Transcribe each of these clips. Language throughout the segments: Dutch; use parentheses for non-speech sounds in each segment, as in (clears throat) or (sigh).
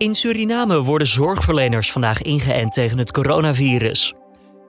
In Suriname worden zorgverleners vandaag ingeënt tegen het coronavirus.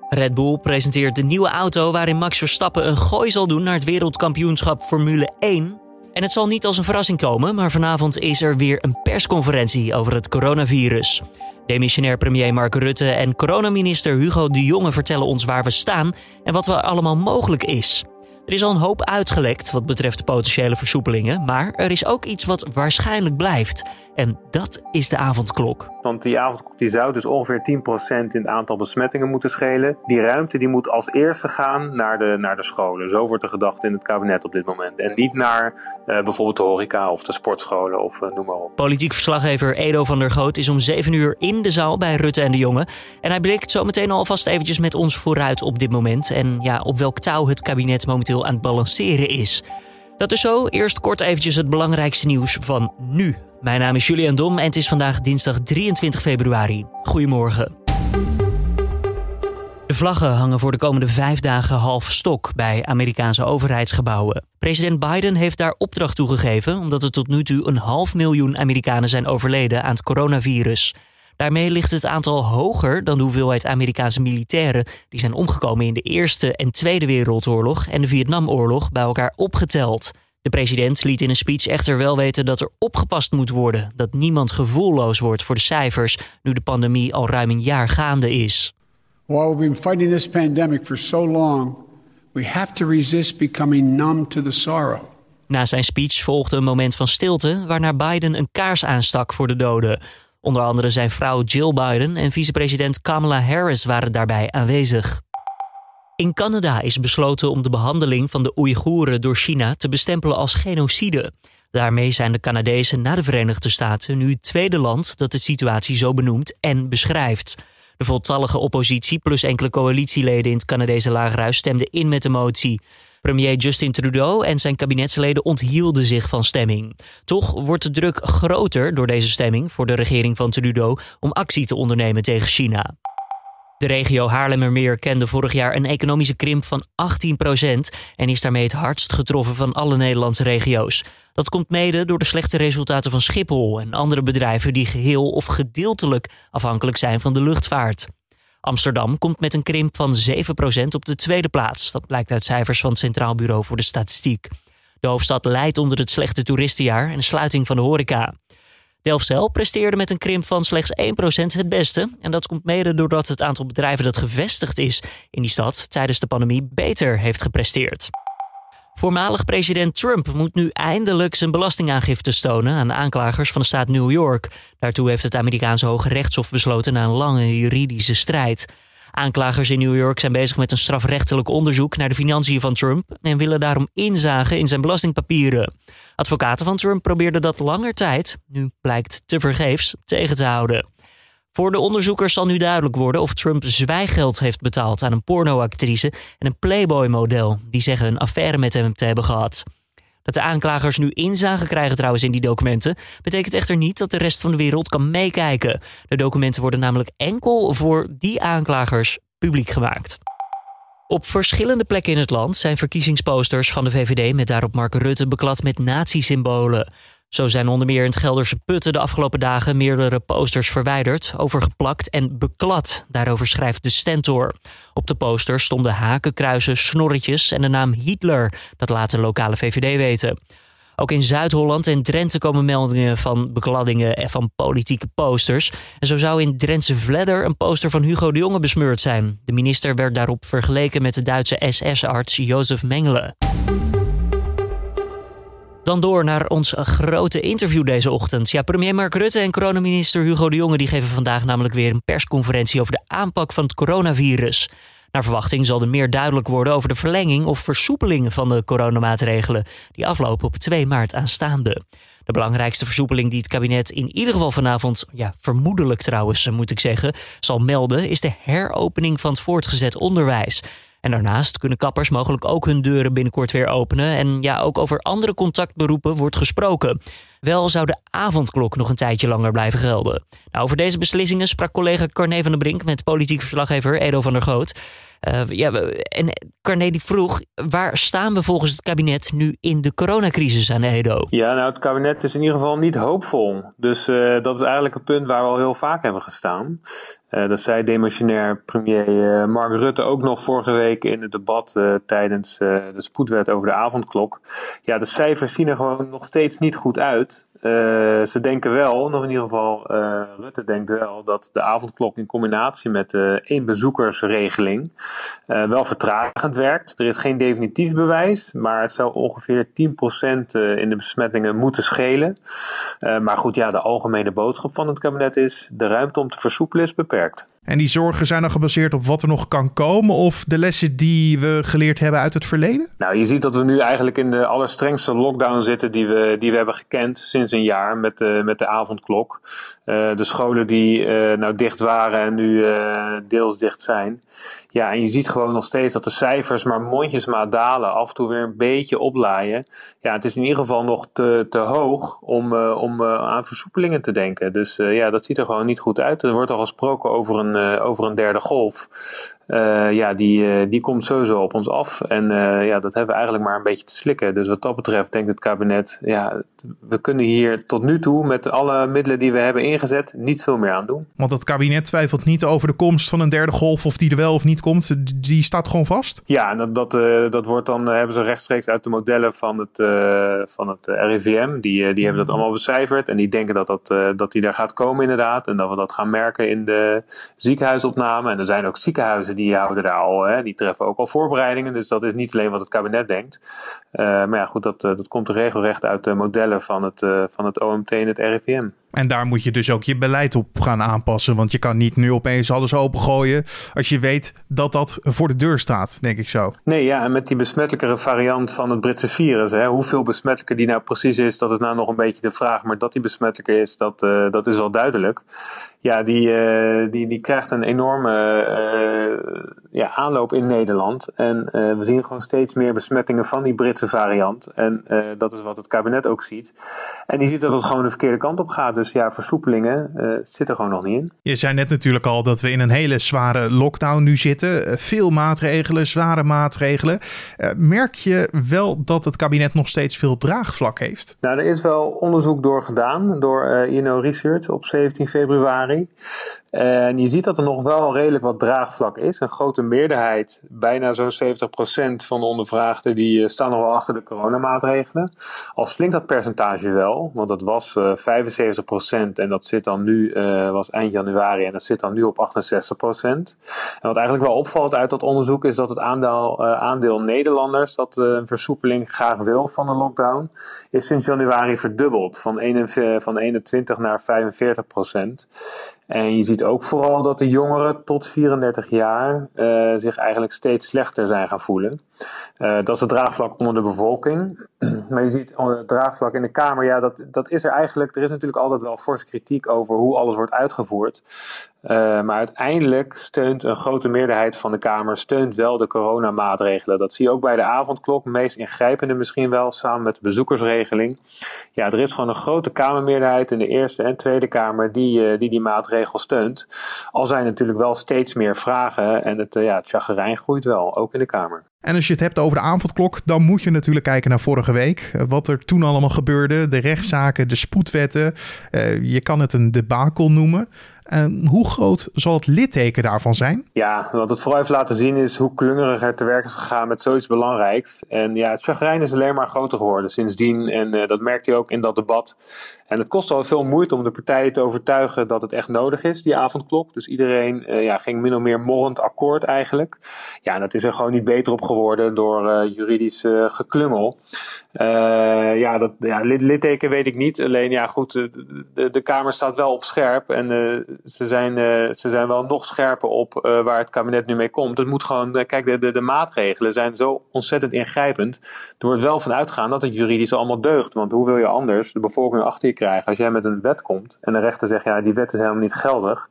Red Bull presenteert de nieuwe auto waarin Max Verstappen een gooi zal doen naar het wereldkampioenschap Formule 1. En het zal niet als een verrassing komen, maar vanavond is er weer een persconferentie over het coronavirus. Demissionair premier Mark Rutte en coronaminister Hugo de Jonge vertellen ons waar we staan en wat er allemaal mogelijk is. Er is al een hoop uitgelekt wat betreft potentiële versoepelingen, maar er is ook iets wat waarschijnlijk blijft. En dat is de avondklok. Want die avondklok die zou dus ongeveer 10% in het aantal besmettingen moeten schelen. Die ruimte die moet als eerste gaan naar de, naar de scholen. Zo wordt er gedacht in het kabinet op dit moment. En niet naar uh, bijvoorbeeld de horeca of de sportscholen of uh, noem maar op. Politiek verslaggever Edo van der Goot is om 7 uur in de zaal bij Rutte en de Jonge. En hij blikt zo meteen alvast eventjes met ons vooruit op dit moment. En ja, op welk touw het kabinet momenteel aan het balanceren is. Dat is zo. Eerst kort eventjes het belangrijkste nieuws van nu. Mijn naam is Julian Dom en het is vandaag dinsdag 23 februari. Goedemorgen. De vlaggen hangen voor de komende vijf dagen half stok bij Amerikaanse overheidsgebouwen. President Biden heeft daar opdracht toe gegeven omdat er tot nu toe een half miljoen Amerikanen zijn overleden aan het coronavirus. Daarmee ligt het aantal hoger dan de hoeveelheid Amerikaanse militairen die zijn omgekomen in de Eerste en Tweede Wereldoorlog en de Vietnamoorlog bij elkaar opgeteld. De president liet in een speech echter wel weten dat er opgepast moet worden, dat niemand gevoelloos wordt voor de cijfers nu de pandemie al ruim een jaar gaande is. While we've been fighting this pandemic for so long, we have to resist becoming numb to the sorrow. Na zijn speech volgde een moment van stilte waarna Biden een kaars aanstak voor de doden. Onder andere zijn vrouw Jill Biden en vicepresident Kamala Harris waren daarbij aanwezig. In Canada is besloten om de behandeling van de Oeigoeren door China te bestempelen als genocide. Daarmee zijn de Canadezen na de Verenigde Staten nu het tweede land dat de situatie zo benoemt en beschrijft. De voltallige oppositie plus enkele coalitieleden in het Canadese lagerhuis stemden in met de motie. Premier Justin Trudeau en zijn kabinetsleden onthielden zich van stemming. Toch wordt de druk groter door deze stemming voor de regering van Trudeau om actie te ondernemen tegen China. De regio Haarlemmermeer kende vorig jaar een economische krimp van 18% en is daarmee het hardst getroffen van alle Nederlandse regio's. Dat komt mede door de slechte resultaten van Schiphol en andere bedrijven die geheel of gedeeltelijk afhankelijk zijn van de luchtvaart. Amsterdam komt met een krimp van 7% op de tweede plaats. Dat blijkt uit cijfers van het Centraal Bureau voor de Statistiek. De hoofdstad leidt onder het slechte toeristenjaar en de sluiting van de horeca. Delfzijl presteerde met een krimp van slechts 1% het beste. En dat komt mede doordat het aantal bedrijven dat gevestigd is in die stad tijdens de pandemie beter heeft gepresteerd. Voormalig president Trump moet nu eindelijk zijn belastingaangifte stonen aan aanklagers van de staat New York. Daartoe heeft het Amerikaanse Hoge Rechtshof besloten na een lange juridische strijd. Aanklagers in New York zijn bezig met een strafrechtelijk onderzoek naar de financiën van Trump en willen daarom inzagen in zijn belastingpapieren. Advocaten van Trump probeerden dat langer tijd, nu blijkt tevergeefs, tegen te houden. Voor de onderzoekers zal nu duidelijk worden of Trump zwijgeld heeft betaald aan een pornoactrice en een Playboy-model. Die zeggen een affaire met hem te hebben gehad. Dat de aanklagers nu inzage krijgen trouwens in die documenten, betekent echter niet dat de rest van de wereld kan meekijken. De documenten worden namelijk enkel voor die aanklagers publiek gemaakt. Op verschillende plekken in het land zijn verkiezingsposters van de VVD met daarop Mark Rutte beklad met nazi-symbolen. Zo zijn onder meer in het Gelderse Putten de afgelopen dagen meerdere posters verwijderd, overgeplakt en beklad. Daarover schrijft de Stentor. Op de posters stonden hakenkruisen, snorretjes en de naam Hitler. Dat laat de lokale VVD weten. Ook in Zuid-Holland en Drenthe komen meldingen van bekladdingen en van politieke posters. En zo zou in Drentse Vledder een poster van Hugo de Jonge besmeurd zijn. De minister werd daarop vergeleken met de Duitse SS-arts Jozef Mengele. Dan door naar ons grote interview deze ochtend. Ja, premier Mark Rutte en coronaminister Hugo de Jonge die geven vandaag namelijk weer een persconferentie over de aanpak van het coronavirus. Naar verwachting zal er meer duidelijk worden over de verlenging of versoepeling van de coronamaatregelen die aflopen op 2 maart aanstaande. De belangrijkste versoepeling die het kabinet in ieder geval vanavond, ja, vermoedelijk trouwens moet ik zeggen, zal melden, is de heropening van het voortgezet onderwijs. En daarnaast kunnen kappers mogelijk ook hun deuren binnenkort weer openen. En ja, ook over andere contactberoepen wordt gesproken. Wel zou de avondklok nog een tijdje langer blijven gelden. Nou, over deze beslissingen sprak collega Carne van der Brink met politiek verslaggever Edo van der Goot. Uh, ja, en Carné die vroeg, waar staan we volgens het kabinet nu in de coronacrisis aan de Edo? Ja, nou het kabinet is in ieder geval niet hoopvol. Dus uh, dat is eigenlijk een punt waar we al heel vaak hebben gestaan. Uh, dat zei demissionair premier Mark Rutte ook nog vorige week in het debat tijdens de spoedwet over de avondklok. Ja, de cijfers zien er gewoon nog steeds niet goed uit. Uh, ze denken wel, nog in ieder geval uh, Rutte denkt wel, dat de avondklok in combinatie met de éénbezoekersregeling uh, wel vertragend werkt. Er is geen definitief bewijs, maar het zou ongeveer 10% in de besmettingen moeten schelen. maar goed, ja, de algemene boodschap van het kabinet is, de ruimte om te versoepelen is beperkt. En die zorgen zijn dan gebaseerd op wat er nog kan komen of de lessen die we geleerd hebben uit het verleden? Nou, je ziet dat we nu eigenlijk in de allerstrengste lockdown zitten die we, die we hebben gekend sinds een jaar met de, met de avondklok. Uh, de scholen die uh, nou dicht waren en nu uh, deels dicht zijn. Ja, en je ziet gewoon nog steeds dat de cijfers maar mondjesmaat dalen, af en toe weer een beetje oplaaien. Ja, het is in ieder geval nog te, te hoog om, om aan versoepelingen te denken. Dus ja, dat ziet er gewoon niet goed uit. Er wordt al gesproken over een, over een derde golf. Uh, ja, die, uh, die komt sowieso op ons af. En uh, ja, dat hebben we eigenlijk maar een beetje te slikken. Dus wat dat betreft denkt het kabinet, ja, we kunnen hier tot nu toe met alle middelen die we hebben ingezet niet veel meer aan doen. Want het kabinet twijfelt niet over de komst van een derde golf, of die er wel of niet komt. Die staat gewoon vast? Ja, dat, dat, dat wordt dan, hebben ze rechtstreeks uit de modellen van het, van het RIVM. Die, die hebben dat allemaal becijferd. En die denken dat, dat, dat die daar gaat komen inderdaad. En dat we dat gaan merken in de ziekenhuisopname. En er zijn ook ziekenhuizen die houden daar al, hè, die treffen ook al voorbereidingen. Dus dat is niet alleen wat het kabinet denkt. Uh, maar ja, goed, dat, uh, dat komt regelrecht uit de modellen van het, uh, van het OMT en het RIVM. En daar moet je dus ook je beleid op gaan aanpassen. Want je kan niet nu opeens alles opengooien. als je weet dat dat voor de deur staat, denk ik zo. Nee, ja, en met die besmettelijkere variant van het Britse virus. Hè, hoeveel besmettelijker die nou precies is, dat is nou nog een beetje de vraag. Maar dat die besmettelijker is, dat, dat is wel duidelijk ja, die, uh, die, die krijgt een enorme uh, ja, aanloop in Nederland. En uh, we zien gewoon steeds meer besmettingen van die Britse variant. En dat is wat het kabinet ook ziet. En die ziet dat het gewoon de verkeerde kant op gaat. Dus ja, versoepelingen zitten gewoon nog niet in. Je zei net natuurlijk al dat we in een hele zware lockdown nu zitten. veel maatregelen, zware maatregelen. merk je wel dat het kabinet nog steeds veel draagvlak heeft? Nou, er is wel onderzoek door gedaan door INO Research op 17 februari. En je ziet dat er nog wel redelijk wat draagvlak is. Een grote meerderheid, bijna zo'n 70% van de ondervraagden, die eh, staan nog wel achter de coronamaatregelen. Al flink dat percentage wel, want dat was uh, eh, 75% en dat zit dan nu, uh, was eind januari en dat zit dan nu op 68%. En wat eigenlijk wel opvalt uit dat onderzoek is dat het aandeel, aandeel Nederlanders dat een versoepeling graag wil van de lockdown, is sinds januari verdubbeld van, 21, van 21 naar 45%. En je ziet ook vooral dat de jongeren tot 34 jaar uh, zich eigenlijk steeds slechter zijn gaan voelen. Uh, dat is het draagvlak onder de bevolking. (clears throat) maar je ziet onder het draagvlak in de Kamer, ja, dat, dat is er eigenlijk. Er is natuurlijk altijd wel forse kritiek over hoe alles wordt uitgevoerd. Uh, maar uiteindelijk steunt een grote meerderheid van de Kamer steunt wel de coronamaatregelen. Dat zie je ook bij de avondklok, meest ingrijpende misschien wel, samen met de bezoekersregeling. Ja, er is gewoon een grote Kamermeerderheid in de Eerste en Tweede Kamer die die, die maatregel steunt. Al zijn natuurlijk wel steeds meer vragen en het, uh, ja, het chagrijn groeit wel, ook in de Kamer. En als je het hebt over de avondklok, dan moet je natuurlijk kijken naar vorige week. Wat er toen allemaal gebeurde, de rechtszaken, de spoedwetten. Uh, je kan het een debakel noemen. Uh, hoe groot zal het litteken daarvan zijn? Ja, wat het vooral heeft laten zien is hoe klungerig er te werk is gegaan met zoiets belangrijks. En ja, het chagrijn is alleen maar groter geworden sindsdien. En uh, dat merkte je ook in dat debat. En het kost al veel moeite om de partijen te overtuigen dat het echt nodig is, die avondklok. Dus iedereen uh, ja, ging min of meer morrend akkoord eigenlijk. Ja, en dat is er gewoon niet beter op geworden door juridisch geklungel. Ja, dat ja, litteken weet ik niet. Alleen ja, goed, de, de Kamer staat wel op scherp. En ze, zijn, uh, ze zijn wel nog scherper op waar het kabinet nu mee komt. Het moet gewoon, kijk, de, de, maatregelen zijn zo ontzettend ingrijpend. Er wordt wel van uitgaan dat het juridisch allemaal deugt. Want hoe wil je anders de bevolking achter je krijgen als jij met een wet komt en de rechter zegt, ja, die wet is helemaal niet geldig.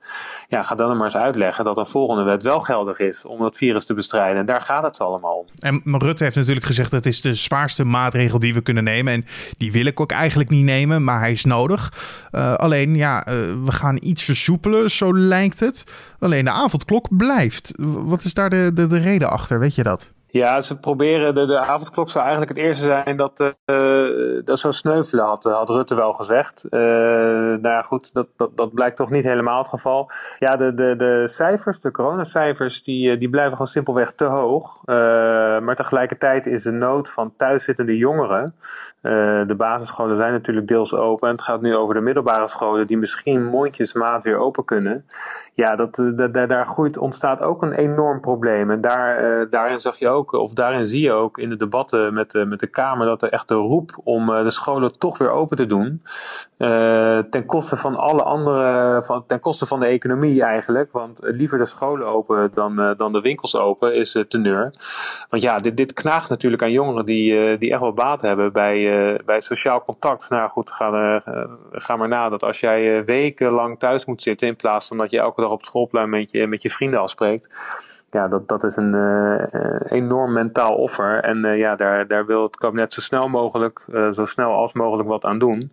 Ja, ga dan maar eens uitleggen dat een volgende wet wel geldig is om dat virus te bestrijden. En daar gaat het allemaal om. En Rutte heeft natuurlijk gezegd dat is de zwaarste maatregel die we kunnen nemen. En die wil ik ook eigenlijk niet nemen, maar hij is nodig. alleen ja, we gaan iets versoepelen, zo lijkt het. Alleen de avondklok blijft. Wat is daar de, de, de reden achter? Weet je dat? Ja, ze proberen, de, de avondklok zou eigenlijk het eerste zijn dat, uh, dat zou sneuvelen, had, had Rutte wel gezegd. Uh, nou ja, goed, dat, dat, dat blijkt toch niet helemaal het geval. Ja, de, de, de cijfers, de coronacijfers, die, die blijven gewoon simpelweg te hoog. Maar tegelijkertijd is de nood van thuiszittende jongeren. de basisscholen zijn natuurlijk deels open. En het gaat nu over de middelbare scholen, die misschien mondjesmaat weer open kunnen. Ja, dat, dat, daar groeit, ontstaat ook een enorm probleem. En daar, daarin zag je ook of daarin zie je ook in de debatten met de, met de Kamer, dat er echt de roep om eh, de scholen toch weer open te doen. Uh, ten koste van alle andere, van, ten koste van de economie eigenlijk. Want liever de scholen open dan, dan de winkels open is uh, teneur. Want ja, dit, dit knaagt natuurlijk aan jongeren die, die echt wel baat hebben bij, bij sociaal contact. Nou goed, ga, ga maar na dat als jij wekenlang thuis moet zitten in plaats van dat je elke dag op schoolplein met je, met je vrienden afspreekt ja, dat, dat is een uh, enorm mentaal offer. En uh, ja, daar, daar wil het kabinet zo snel mogelijk, uh, zo snel als mogelijk wat aan doen.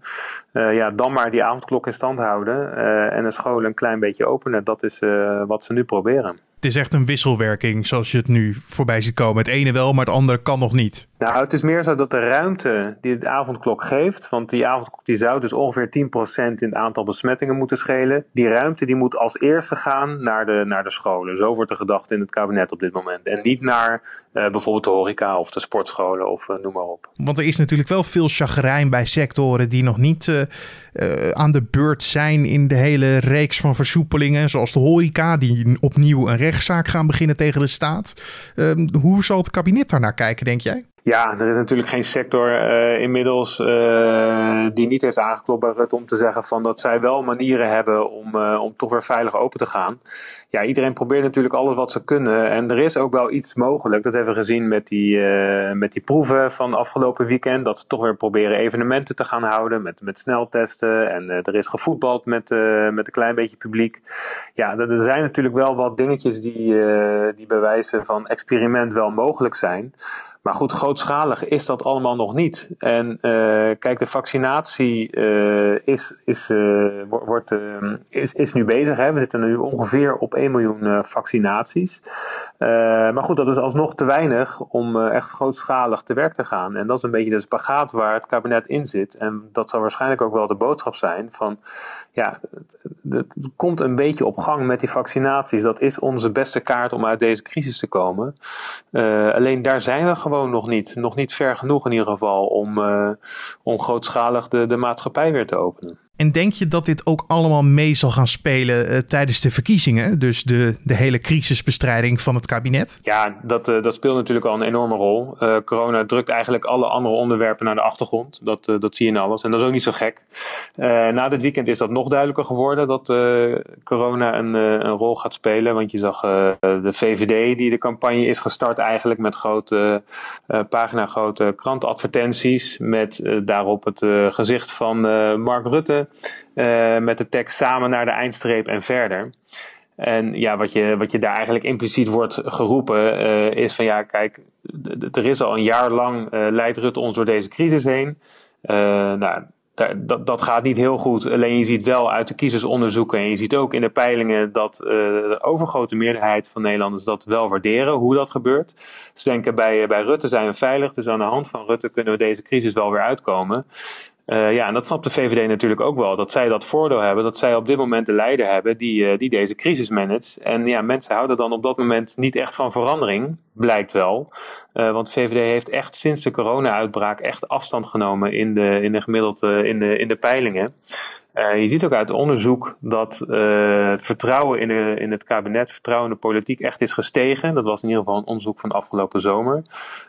ja, dan maar die avondklok in stand houden en de scholen een klein beetje openen. Dat is wat ze nu proberen het is echt een wisselwerking zoals je het nu voorbij ziet komen. Het ene wel, maar het andere kan nog niet. Nou, het is meer zo dat de ruimte die de avondklok geeft, want die avondklok die zou dus ongeveer 10% in het aantal besmettingen moeten schelen. Die ruimte die moet als eerste gaan naar de, naar de scholen. Zo wordt er gedacht in het kabinet op dit moment. En niet naar uh, bijvoorbeeld de horeca of de sportscholen of uh, noem maar op. Want er is natuurlijk wel veel chagrijn bij sectoren die nog niet uh, aan de beurt zijn in de hele reeks van versoepelingen. Zoals de horeca, die opnieuw een rechtszaak gaan beginnen tegen de staat. Ehm, hoe zal het kabinet daarnaar kijken, denk jij? Ja, er is natuurlijk geen sector uh, inmiddels uh, die niet heeft aangeklopt om te zeggen van dat zij wel manieren hebben om, uh, om toch weer veilig open te gaan. Ja, iedereen probeert natuurlijk alles wat ze kunnen. En er is ook wel iets mogelijk. Dat hebben we gezien met die, met die proeven van afgelopen weekend. Dat ze toch weer proberen evenementen te gaan houden met, met sneltesten. En er is gevoetbald met, met een klein beetje publiek. Ja, er zijn natuurlijk wel wat dingetjes die, die bewijzen van experiment wel mogelijk zijn. Maar goed, grootschalig is dat allemaal nog niet. En uh, kijk, de vaccinatie uh, is, is, uh, wordt, is, is nu bezig. Hè. We zitten nu ongeveer op 1 miljoen vaccinaties. maar goed, dat is alsnog te weinig om echt grootschalig te werk te gaan. En dat is een beetje de spagaat waar het kabinet in zit. En dat zal waarschijnlijk ook wel de boodschap zijn van ja, het, het, komt een beetje op gang met die vaccinaties. Dat is onze beste kaart om uit deze crisis te komen. alleen daar zijn we gewoon nog niet. Nog niet ver genoeg in ieder geval om, uh, om grootschalig de, de maatschappij weer te openen. En denk je dat dit ook allemaal mee zal gaan spelen uh, tijdens de verkiezingen? Dus de, de hele crisisbestrijding van het kabinet? Ja, dat, uh, dat speelt natuurlijk al een enorme rol. Uh, corona drukt eigenlijk alle andere onderwerpen naar de achtergrond. Dat, dat zie je in alles. En dat is ook niet zo gek. na dit weekend is dat nog duidelijker geworden dat corona een, een rol gaat spelen. Want je zag de VVD die de campagne is gestart eigenlijk met grote pagina grote krantadvertenties. Met daarop het gezicht van Mark Rutte. Uh, met de tekst samen naar de eindstreep en verder. En ja, wat je, wat je daar eigenlijk impliciet wordt geroepen uh, is van ja, kijk, er is al een jaar lang uh, leidt Rutte ons door deze crisis heen. nou, dat, dat gaat niet heel goed. Alleen je ziet wel uit de kiezersonderzoeken en je ziet ook in de peilingen dat de overgrote meerderheid van Nederlanders dat wel waarderen, hoe dat gebeurt. Ze denken bij, bij Rutte zijn we veilig, dus aan de hand van Rutte kunnen we deze crisis wel weer uitkomen. Uh, ja, en dat snapt de VVD natuurlijk ook wel. Dat zij dat voordeel hebben, dat zij op dit moment de leider hebben die, uh, die deze crisis managt. En ja, mensen houden dan op dat moment niet echt van verandering, blijkt wel. Uh, want de VVD heeft echt sinds de corona-uitbraak echt afstand genomen in de, in de gemiddeld in de, in de peilingen. Uh, je ziet ook uit onderzoek dat uh, het vertrouwen in, in het kabinet, vertrouwen in de politiek echt is gestegen. Dat was in ieder geval een onderzoek van afgelopen zomer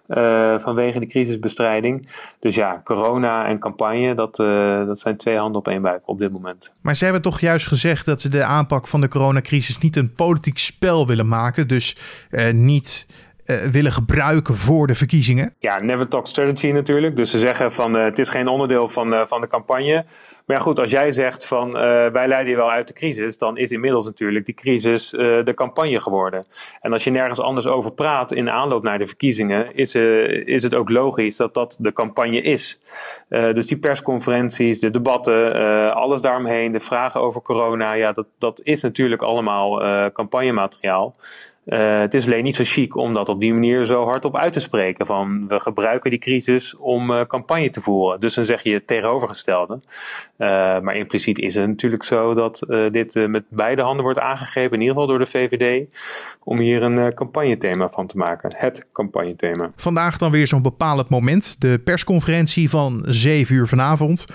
uh, vanwege de crisisbestrijding. Dus ja, corona en campagne, dat, dat zijn twee handen op één buik op dit moment. Maar ze hebben toch juist gezegd dat ze de aanpak van de coronacrisis niet een politiek spel willen maken. Dus niet willen gebruiken voor de verkiezingen? Ja, never talk strategy natuurlijk. Dus ze zeggen van het is geen onderdeel van, van de campagne. Maar ja, goed, als jij zegt van wij leiden je wel uit de crisis, dan is inmiddels natuurlijk die crisis de campagne geworden. En als je nergens anders over praat in aanloop naar de verkiezingen, is, is het ook logisch dat dat de campagne is. dus die persconferenties, de debatten, alles daaromheen, de vragen over corona, ja, dat, dat is natuurlijk allemaal uh, campagnemateriaal. Uh, het is alleen niet zo chic om dat op die manier zo hardop uit te spreken. Van we gebruiken die crisis om uh, campagne te voeren. Dus dan zeg je het tegenovergestelde. Uh, maar impliciet is het natuurlijk zo dat dit met beide handen wordt aangegeven, in ieder geval door de VVD, om hier een campagnethema van te maken. Het campagnethema. Vandaag dan weer zo'n bepalend moment. De persconferentie van 7 uur vanavond.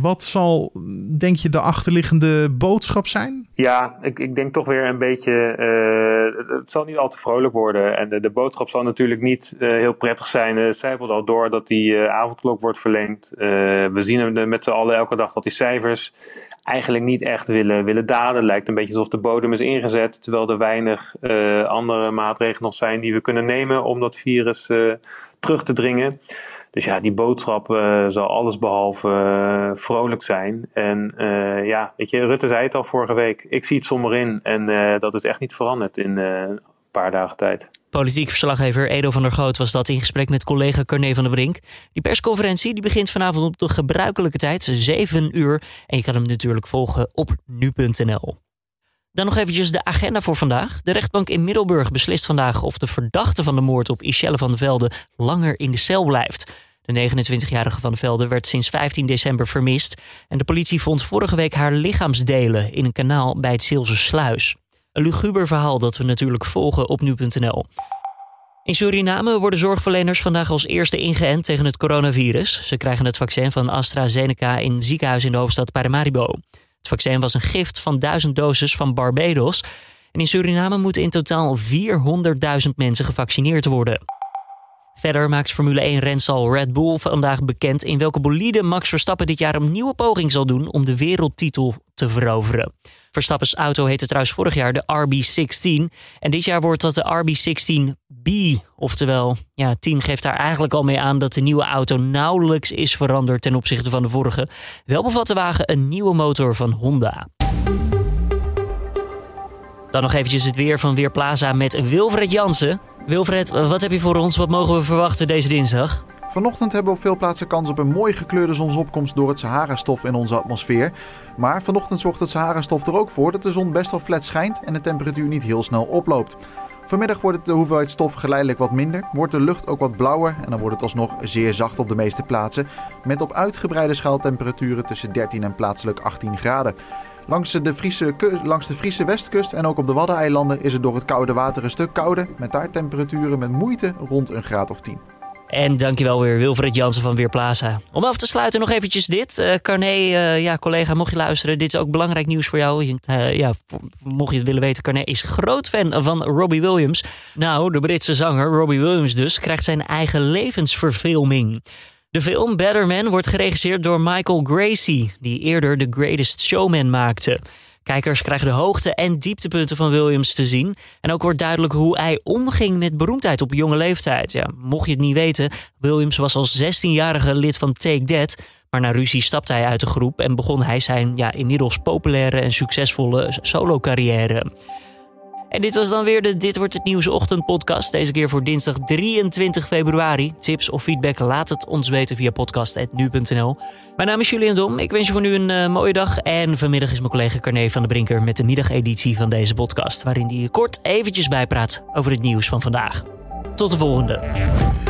Wat zal, denk je, de achterliggende boodschap zijn? Ja, ik, ik denk toch weer een beetje het zal niet al te vrolijk worden. En de, boodschap zal natuurlijk niet uh, heel prettig zijn. Uh, zijpelt al door dat die avondklok wordt verlengd. we zien met z'n allen elke dag dat die cijfers eigenlijk niet echt willen, willen daden. Het lijkt een beetje alsof de bodem is ingezet. Terwijl er weinig andere maatregelen nog zijn die we kunnen nemen om dat virus terug te dringen. Dus ja, die boodschap uh, zal alles behalve uh, vrolijk zijn. En uh, ja, weet je, Rutte zei het al vorige week. Ik zie het somber in. En dat is echt niet veranderd in een paar dagen tijd. Politiek verslaggever Edo van der Groot was dat in gesprek met collega Carne van der Brink. Die persconferentie die begint vanavond op de gebruikelijke tijd, 7 uur. En je kan hem natuurlijk volgen op nu.nl. Dan nog eventjes de agenda voor vandaag. De rechtbank in Middelburg beslist vandaag of de verdachte van de moord op Michelle van der Velde langer in de cel blijft. De 29-jarige van Velde werd sinds 15 december vermist en de politie vond vorige week haar lichaamsdelen in een kanaal bij het Zeelse Sluis. Een luguber verhaal dat we natuurlijk volgen op nu.nl. In Suriname worden zorgverleners vandaag als eerste ingeënt tegen het coronavirus. Ze krijgen het vaccin van AstraZeneca in ziekenhuis in de hoofdstad Paramaribo. Het vaccin was een gift van 1000 doses van Barbados. En in Suriname moeten in totaal 400.000 mensen gevaccineerd worden. Verder maakt Formule 1-renstal Red Bull vandaag bekend in welke bolide Max Verstappen dit jaar een nieuwe poging zal doen om de wereldtitel te veroveren. Verstappens auto heette trouwens vorig jaar de RB16 en dit jaar wordt dat de RB16B. Oftewel, ja, het team geeft daar eigenlijk al mee aan dat de nieuwe auto nauwelijks is veranderd ten opzichte van de vorige. Wel bevat de wagen een nieuwe motor van Honda. Dan nog eventjes het weer van Weerplaza met Wilfred Jansen. Wilfred, wat heb je voor ons? Wat mogen we verwachten deze dinsdag? Vanochtend hebben we op veel plaatsen kans op een mooi gekleurde zonsopkomst door het Sahara-stof in onze atmosfeer. Maar vanochtend zorgt het Sahara-stof er ook voor dat de zon best wel flat schijnt en de temperatuur niet heel snel oploopt. Vanmiddag wordt de hoeveelheid stof geleidelijk wat minder, wordt de lucht ook wat blauwer en dan wordt het alsnog zeer zacht op de meeste plaatsen. Met op uitgebreide schaal temperaturen tussen 13 en plaatselijk 18 graden. Langs de, Friese, langs de Friese westkust en ook op de Waddeneilanden is het door het koude water een stuk kouder. Met daar temperaturen met moeite rond een graad of 10. En dankjewel weer Wilfred Jansen van Weerplaza. Om af te sluiten nog eventjes dit. Uh, Carné, uh, ja collega, mocht je luisteren. Dit is ook belangrijk nieuws voor jou. Uh, ja, mocht je het willen weten, Carné is groot fan van Robbie Williams. Nou, de Britse zanger Robbie Williams dus krijgt zijn eigen levensverfilming. De film Better Man wordt geregisseerd door Michael Gracie, die eerder The Greatest Showman maakte. Kijkers krijgen de hoogte- en dieptepunten van Williams te zien. En ook wordt duidelijk hoe hij omging met beroemdheid op jonge leeftijd. Ja, mocht je het niet weten, Williams was als 16-jarige lid van Take That. Maar na ruzie stapte hij uit de groep en begon hij zijn ja, inmiddels populaire en succesvolle solo-carrière. En dit was dan weer de Dit wordt het nieuws ochtendpodcast. Deze keer voor dinsdag 23 februari. Tips of feedback laat het ons weten via podcast.nu.nl. Mijn naam is Julian Dom. Ik wens je voor nu een uh, mooie dag. En vanmiddag is mijn collega Carne van der Brinker met de middageditie van deze podcast. Waarin hij kort eventjes bijpraat over het nieuws van vandaag. Tot de volgende.